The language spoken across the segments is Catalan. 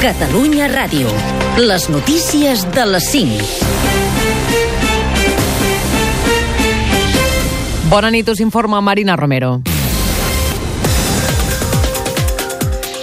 Catalunya Ràdio. Les notícies de les 5. Bona nit, us informa Marina Romero.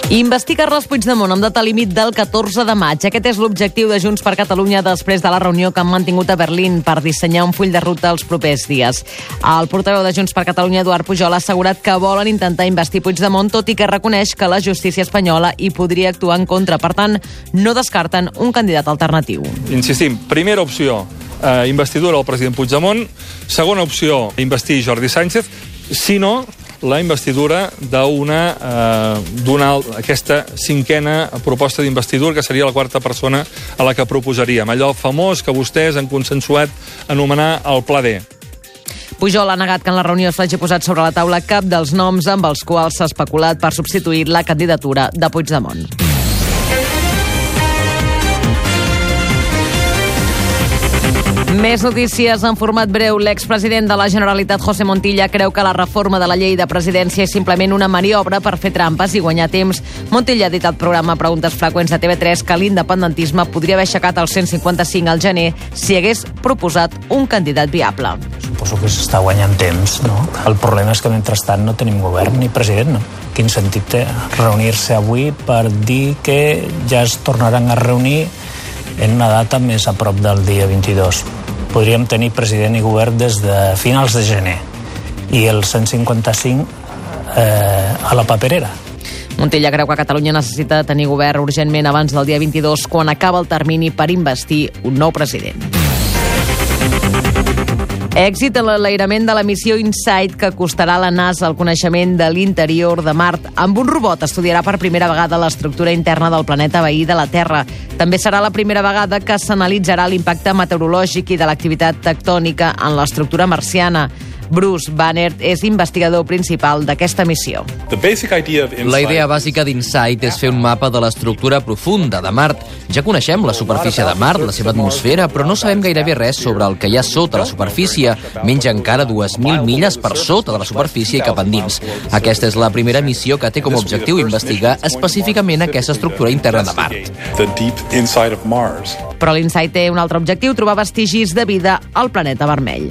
Investir Carles Puigdemont amb data límit del 14 de maig. Aquest és l'objectiu de Junts per Catalunya després de la reunió que han mantingut a Berlín per dissenyar un full de ruta els propers dies. El portaveu de Junts per Catalunya, Eduard Pujol, ha assegurat que volen intentar investir Puigdemont, tot i que reconeix que la justícia espanyola hi podria actuar en contra. Per tant, no descarten un candidat alternatiu. Insistim, primera opció, eh, investidura del president Puigdemont. Segona opció, investir Jordi Sánchez. Si no, la investidura d'una eh, aquesta cinquena proposta d'investidura, que seria la quarta persona a la que proposaríem. Allò famós que vostès han consensuat anomenar el Pla D. Pujol ha negat que en la reunió s'hagi posat sobre la taula cap dels noms amb els quals s'ha especulat per substituir la candidatura de Puigdemont. Més notícies en format breu. L'expresident de la Generalitat, José Montilla, creu que la reforma de la llei de presidència és simplement una maniobra per fer trampes i guanyar temps. Montilla ha dit al programa Preguntes Freqüents de TV3 que l'independentisme podria haver aixecat el 155 al gener si hagués proposat un candidat viable. Suposo que s'està guanyant temps, no? El problema és que mentrestant no tenim govern ni president, no? Quin sentit té reunir-se avui per dir que ja es tornaran a reunir en una data més a prop del dia 22. Podríem tenir president i govern des de finals de gener i el 155 eh, a la paperera. Montilla creu que Catalunya necessita tenir govern urgentment abans del dia 22, quan acaba el termini per investir un nou president. Èxit en l'enlairament de la missió InSight que costarà la NASA el coneixement de l'interior de Mart. Amb un robot estudiarà per primera vegada l'estructura interna del planeta veí de la Terra. També serà la primera vegada que s'analitzarà l'impacte meteorològic i de l'activitat tectònica en l'estructura marciana. Bruce Banner és investigador principal d'aquesta missió. La idea bàsica d'Insight és fer un mapa de l'estructura profunda de Mart. Ja coneixem la superfície de Mart, la seva atmosfera, però no sabem gairebé res sobre el que hi ha sota la superfície, menys encara 2.000 milles per sota de la superfície i cap endins. Aquesta és la primera missió que té com a objectiu investigar específicament aquesta estructura interna de Mart. Però l'Insight té un altre objectiu, trobar vestigis de vida al planeta vermell.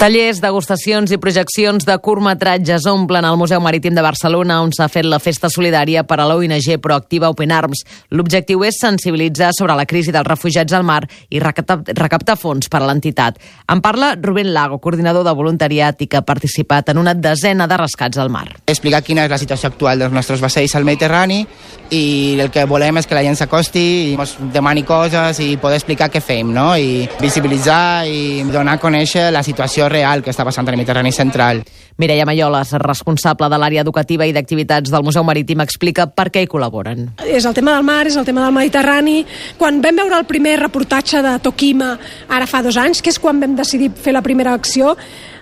Tallers, degustacions i projeccions de curtmetratges omplen el Museu Marítim de Barcelona, on s'ha fet la festa solidària per a l'ONG Proactiva Open Arms. L'objectiu és sensibilitzar sobre la crisi dels refugiats al mar i recaptar, recaptar fons per a l'entitat. En parla Rubén Lago, coordinador de voluntariat i que ha participat en una desena de rescats al mar. Explicar quina és la situació actual dels nostres vaixells al Mediterrani i el que volem és que la gent s'acosti i ens demani coses i poder explicar què fem, no? I visibilitzar i donar a conèixer la situació real que està passant al Mediterrani central. Mireia Mayolas, responsable de l'àrea educativa i d'activitats del Museu Marítim, explica per què hi col·laboren. És el tema del mar, és el tema del Mediterrani. Quan vam veure el primer reportatge de Tokima, ara fa dos anys, que és quan vam decidir fer la primera acció,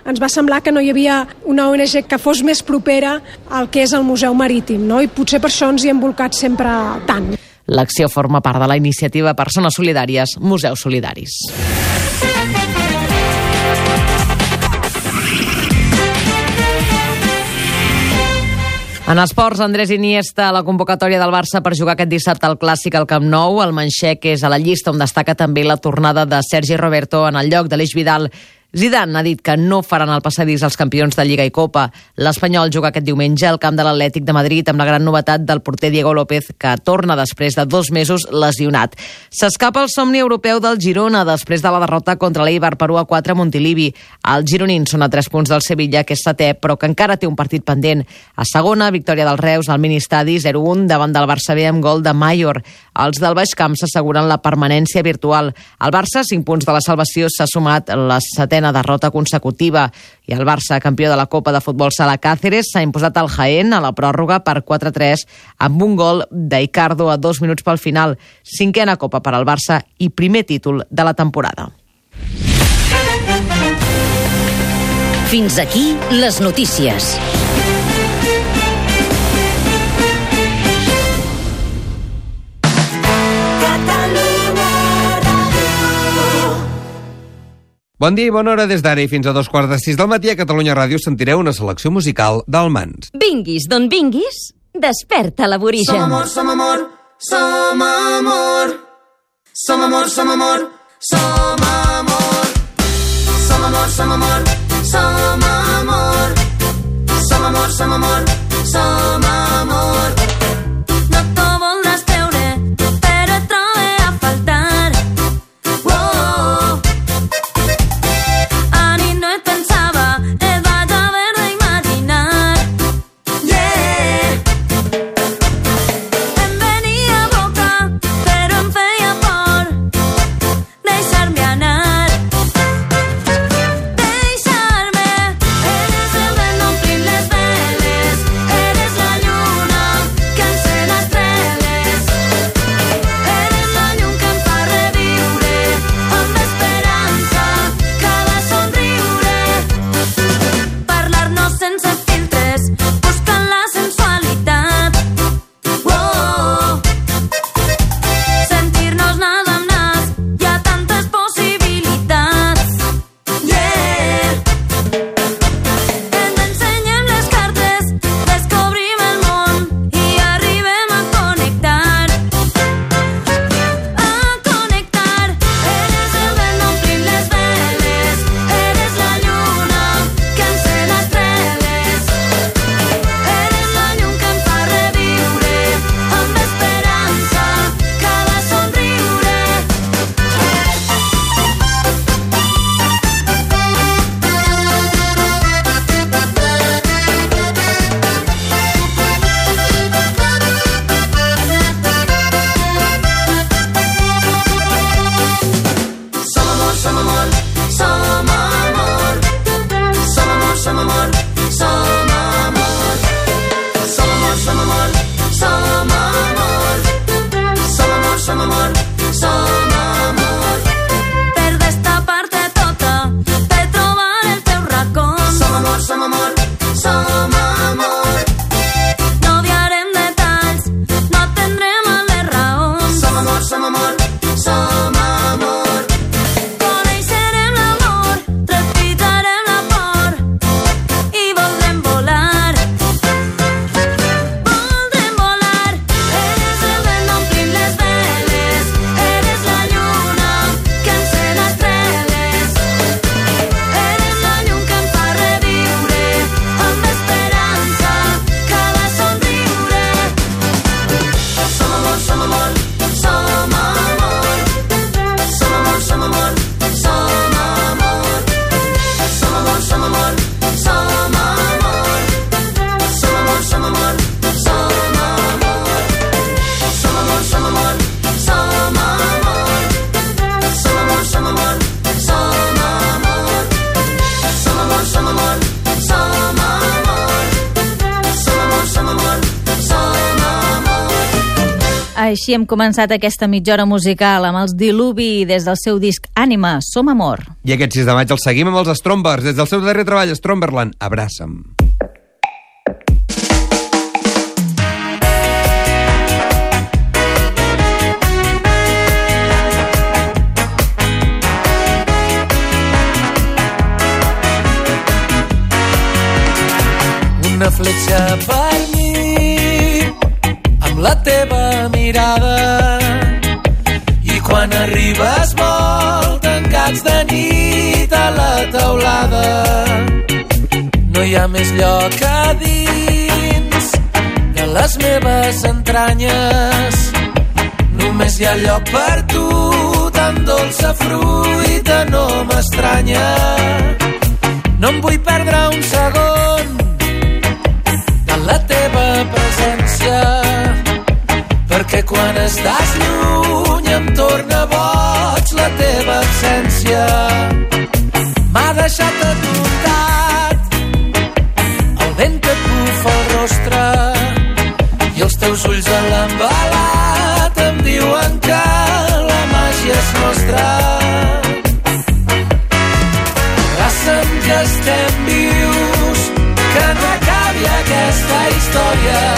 ens va semblar que no hi havia una ONG que fos més propera al que és el Museu Marítim, no? i potser per això ens hi hem volcat sempre tant. L'acció forma part de la iniciativa Persones Solidàries, Museus Solidaris. En esports, Andrés Iniesta a la convocatòria del Barça per jugar aquest dissabte al Clàssic al Camp Nou. El Manxec és a la llista on destaca també la tornada de Sergi Roberto en el lloc de l'Eix Vidal Zidane ha dit que no faran el passadís als campions de Lliga i Copa. L'Espanyol juga aquest diumenge al camp de l'Atlètic de Madrid amb la gran novetat del porter Diego López, que torna després de dos mesos lesionat. S'escapa el somni europeu del Girona després de la derrota contra l'Eibar per 1 a 4 a Montilivi. Els gironins són a 3 punts del Sevilla, que és setè, però que encara té un partit pendent. A segona, victòria del Reus al Ministadi 0-1 davant del Barça B amb gol de Mayor. Els del Baix Camp s'asseguren la permanència virtual. El Barça, 5 punts de la salvació, s'ha sumat la setena derrota consecutiva i el Barça, campió de la Copa de Futbol Sala Cáceres, s'ha imposat al Jaén a la pròrroga per 4-3 amb un gol d'Icardo a dos minuts pel final. Cinquena Copa per al Barça i primer títol de la temporada. Fins aquí les notícies. Bon dia i bona hora des d'ara i fins a dos quarts de sis del matí a Catalunya Ràdio sentireu una selecció musical d'Almans. Vinguis d'on vinguis, desperta l'aborigen. Som amor, som amor, som amor. Som amor, som amor, som amor. Som amor, som amor, som amor. Som amor, som amor, som amor. No Així hem començat aquesta mitja hora musical amb els Diluvi des del seu disc Ànima, Som Amor. I aquest 6 de maig el seguim amb els Strombers. Des del seu darrer treball, Stromberland, abraça'm. una fletxa per mi amb la teva mirada. I quan arribes molt tancats de nit a la teulada no hi ha més lloc a dins de les meves entranyes. Només hi ha lloc per tu tan dolça fruita no m'estranya. No em vull perdre un segon de la teva presència estàs lluny em torna boig la teva absència. M'ha deixat atontat el vent que bufa el rostre i els teus ulls a l'embalat em diuen que la màgia és nostra. Que estem vius que no acabi aquesta història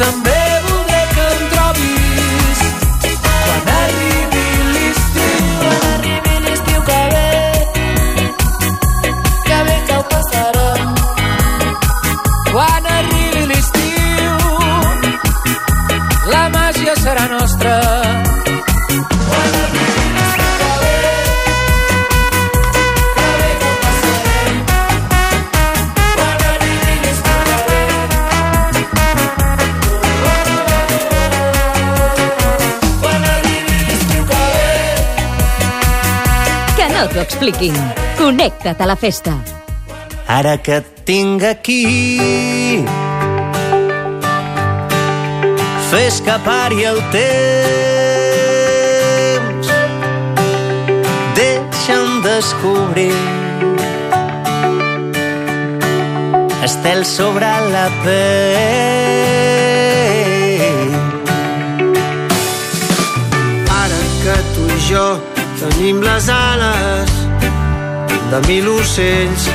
jo expliquin. Connecta't a la festa. Ara que et tinc aquí Fes escapar-hi el temps Deixa'm descobrir Estel sobre la pell Ara que tu i jo tenim les ales de mil ocells.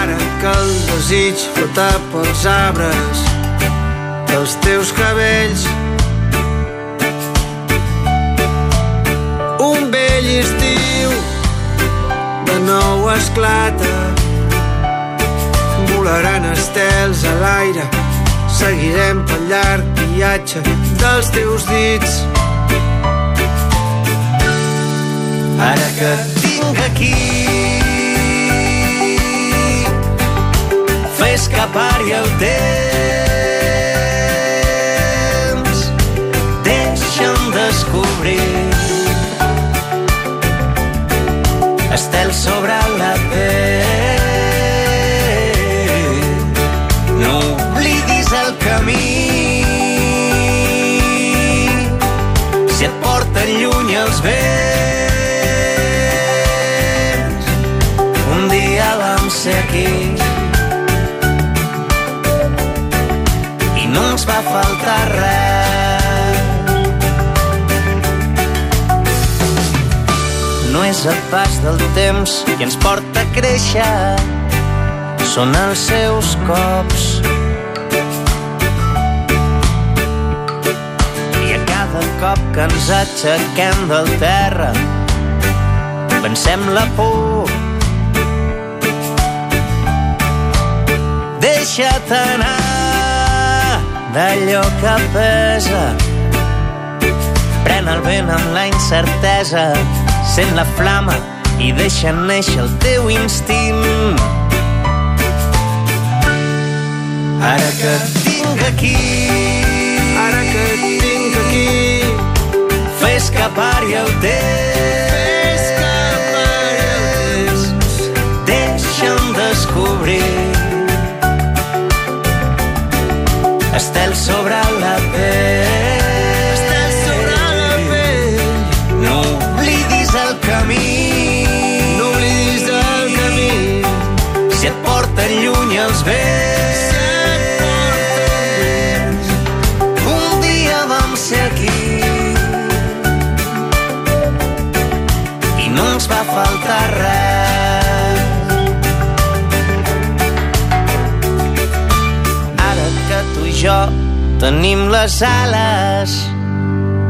Ara que el desig flota pels arbres dels teus cabells Un vell estiu de nou esclata. Volaran estels a l'aire. Seguirem pel llarg viatge dels teus dits Ara que et tinc aquí Fes escapar-hi el temps Deixa'm descobrir Estel sobre aquí i no ens va faltar res. No és el pas del temps que ens porta a créixer, són els seus cops. I a cada cop que ens aixequem del terra pensem la por deixa't anar d'allò que pesa pren el vent amb la incertesa sent la flama i deixa néixer el teu instint ara que et tinc aquí Ara que et tinc aquí Fes escapar-hi el temps. Deixa'm descobrir. Estel sobre la pell. Estel sobre la pell. No oblidis el camí. No oblidis el camí Si et porten lluny els vents. Tenim les ales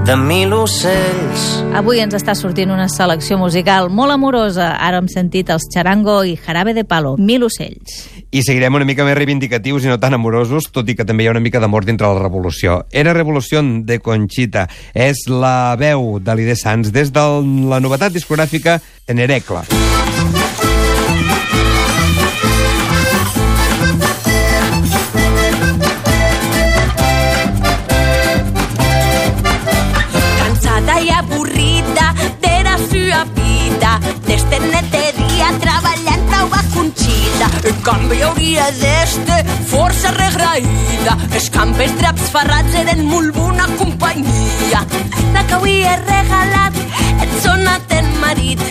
de mil ocells. Avui ens està sortint una selecció musical molt amorosa. Ara hem sentit els Charango i Jarabe de Palo, Mil ocells. I seguirem una mica més reivindicatius i no tan amorosos, tot i que també hi ha una mica d'amor dintre la revolució. Era Revolució de Conchita. És la veu de l'Ide Sanz des de la novetat discogràfica en Herecle. TNT dia treballant taua Conxita. En canvi hi hauria d'este força regraïda. Els campes draps ferrats eren molt bona companyia. La que avui he regalat et sona ten marit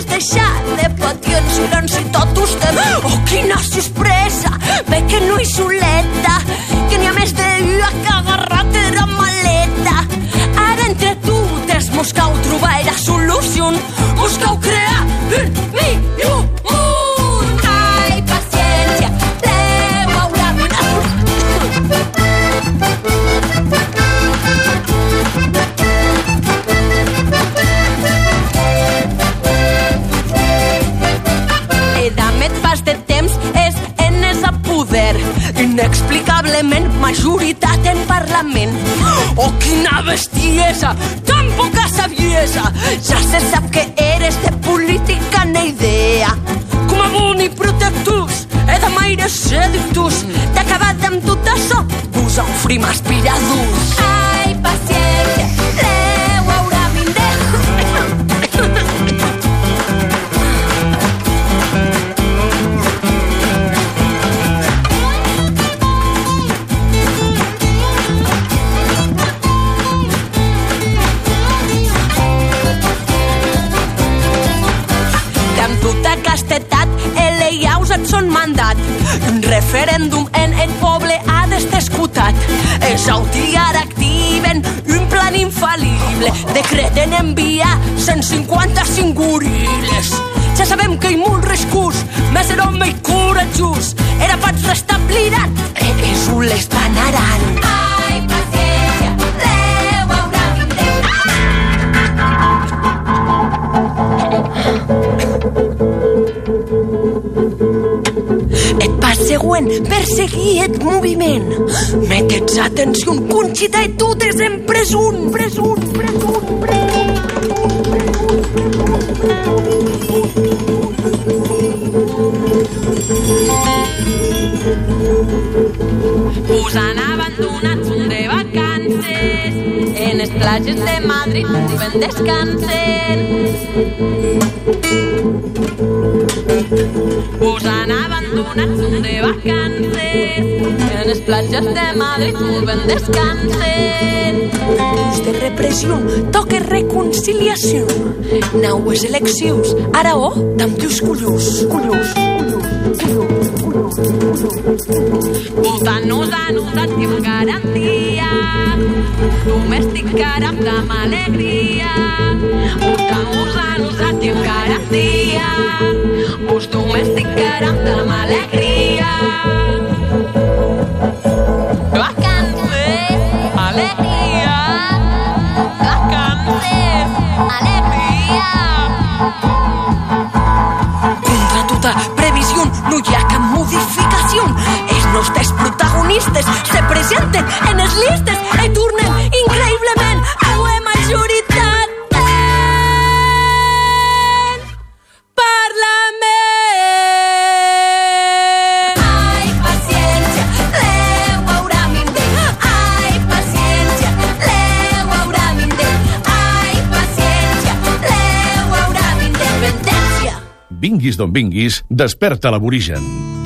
Decidís deixar de patir en silenci tot usted. Oh, quina sorpresa! Ve que no hi soleta, en Parlament oh quina bestiesa tan poca saviesa. Ja se sap que següent, perseguir et moviment. Mete'ts atenció, Conxita, i tu des en presunt, presunt, presunt, presunt. Us han abandonat, són de vacances. En les platges de Madrid ben descansen. Us han abandonat, són de vacances. En les platges de Madrid ben descansen. Ús de repressió, toque reconciliació. Naues eleccions, ara oh, amb teus collons, collons, Votant-nos a nosaltres amb garantia. Domesticarem amb alegria. Votant-nos a nosaltres amb garantia. Us domesticarem amb alegria. Vacances, alegria. Protagonistes se presenten en les listes i tornen increïblement a la majoritat. Parlament! Ai, paciència, Déu haurà mindet. Ai, paciència, Déu haurà mindet. Ai, paciència, Déu haurà mindet. Independència. Vinguis d'on vinguis, desperta l'aborigen.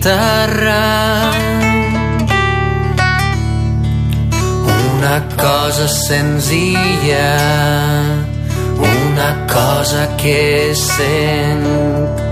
Guitarra. Una cosa senzilla Una cosa que sent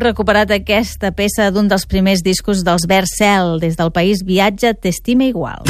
Recuperat aquesta peça d'un dels primers discos dels Verd Cel, des del país Viatge T'estima igual.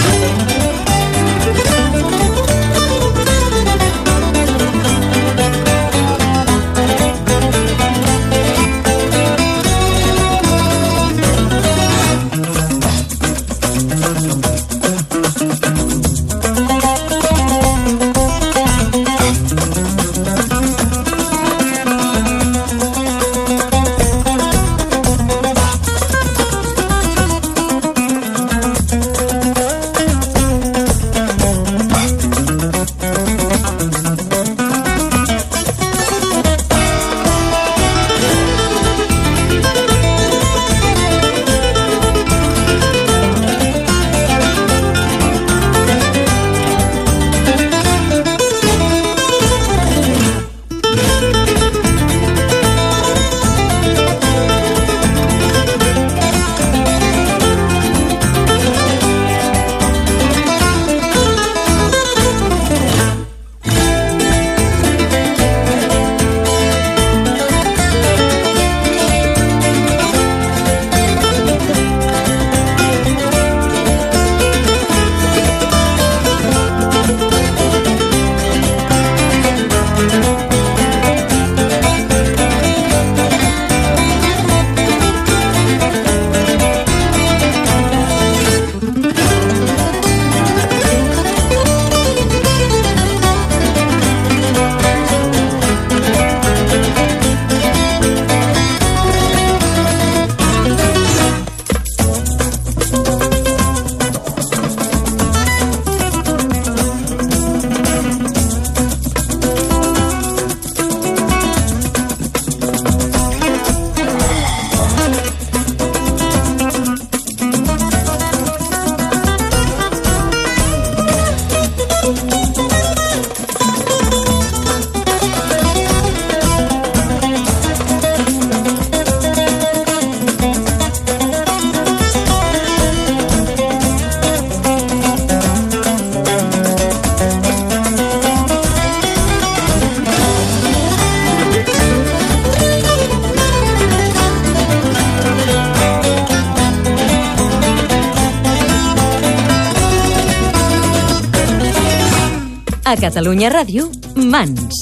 A Catalunya Ràdio, Mans.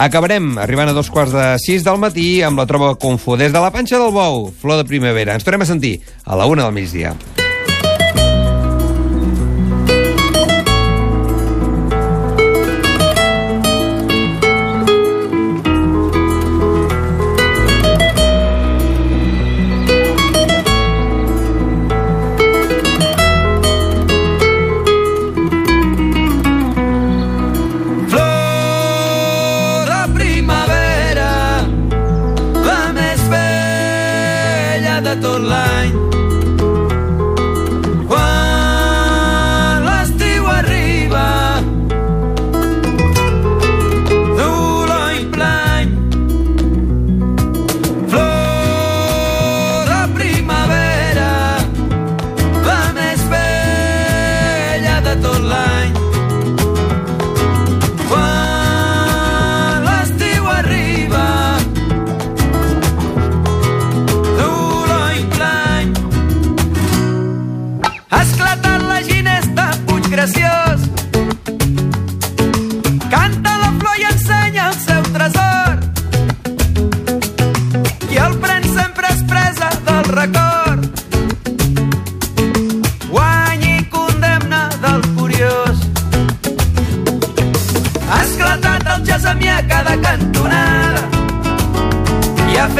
Acabarem arribant a dos quarts de sis del matí amb la troba Confú des de la panxa del bou, flor de primavera. Ens tornem a sentir a la una del migdia. online.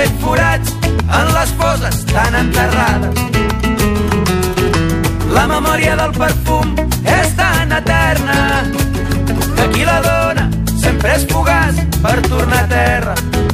Fet forats en les foses tan enterrades. La memòria del perfum és tan eterna que qui la dona sempre és fugaç per tornar a terra.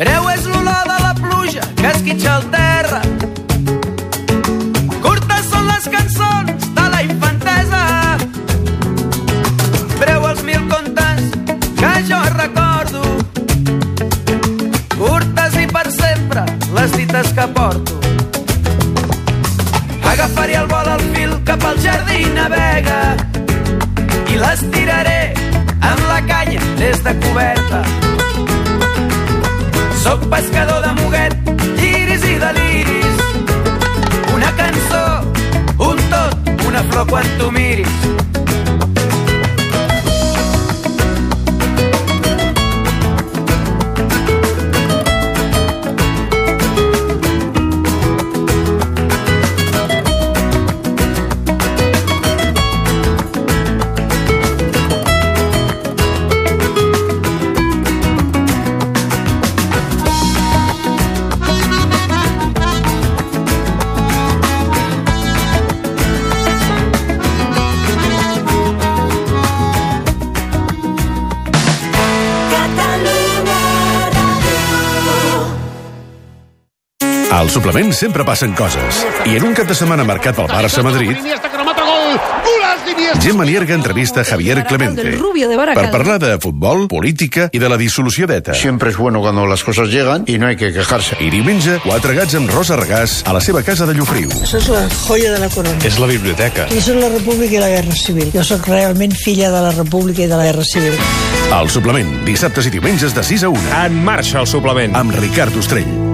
Breu és l'olor de la pluja que esquitxa el terra. Curtes són les cançons de la infantesa. Breu els mil contes que jo recordo. Curtes i per sempre les dites que porto. Agafaré el vol al fil cap al jardí navega i les tiraré amb la canya des de coberta. Soc pescador de muguet, iris i deliris. Una cançó, un tot, una flor quan tu miris. Al suplement sempre passen coses. I en un cap de setmana marcat pel Barça-Madrid, Gemma Nierga entrevista Javier Clemente per parlar de futbol, política i de la dissolució d'ETA. Siempre es bueno cuando las cosas llegan y no hay que quejarse. I diumenge, quatre gats amb Rosa Regàs a la seva casa de Llofriu. Eso es la joya de la corona. És la biblioteca. Eso es la República i la Guerra Civil. Jo sóc realment filla de la República i de la Guerra Civil. El suplement, dissabtes i diumenges de 6 a 1. En marxa el suplement. Amb Ricard Ostrell.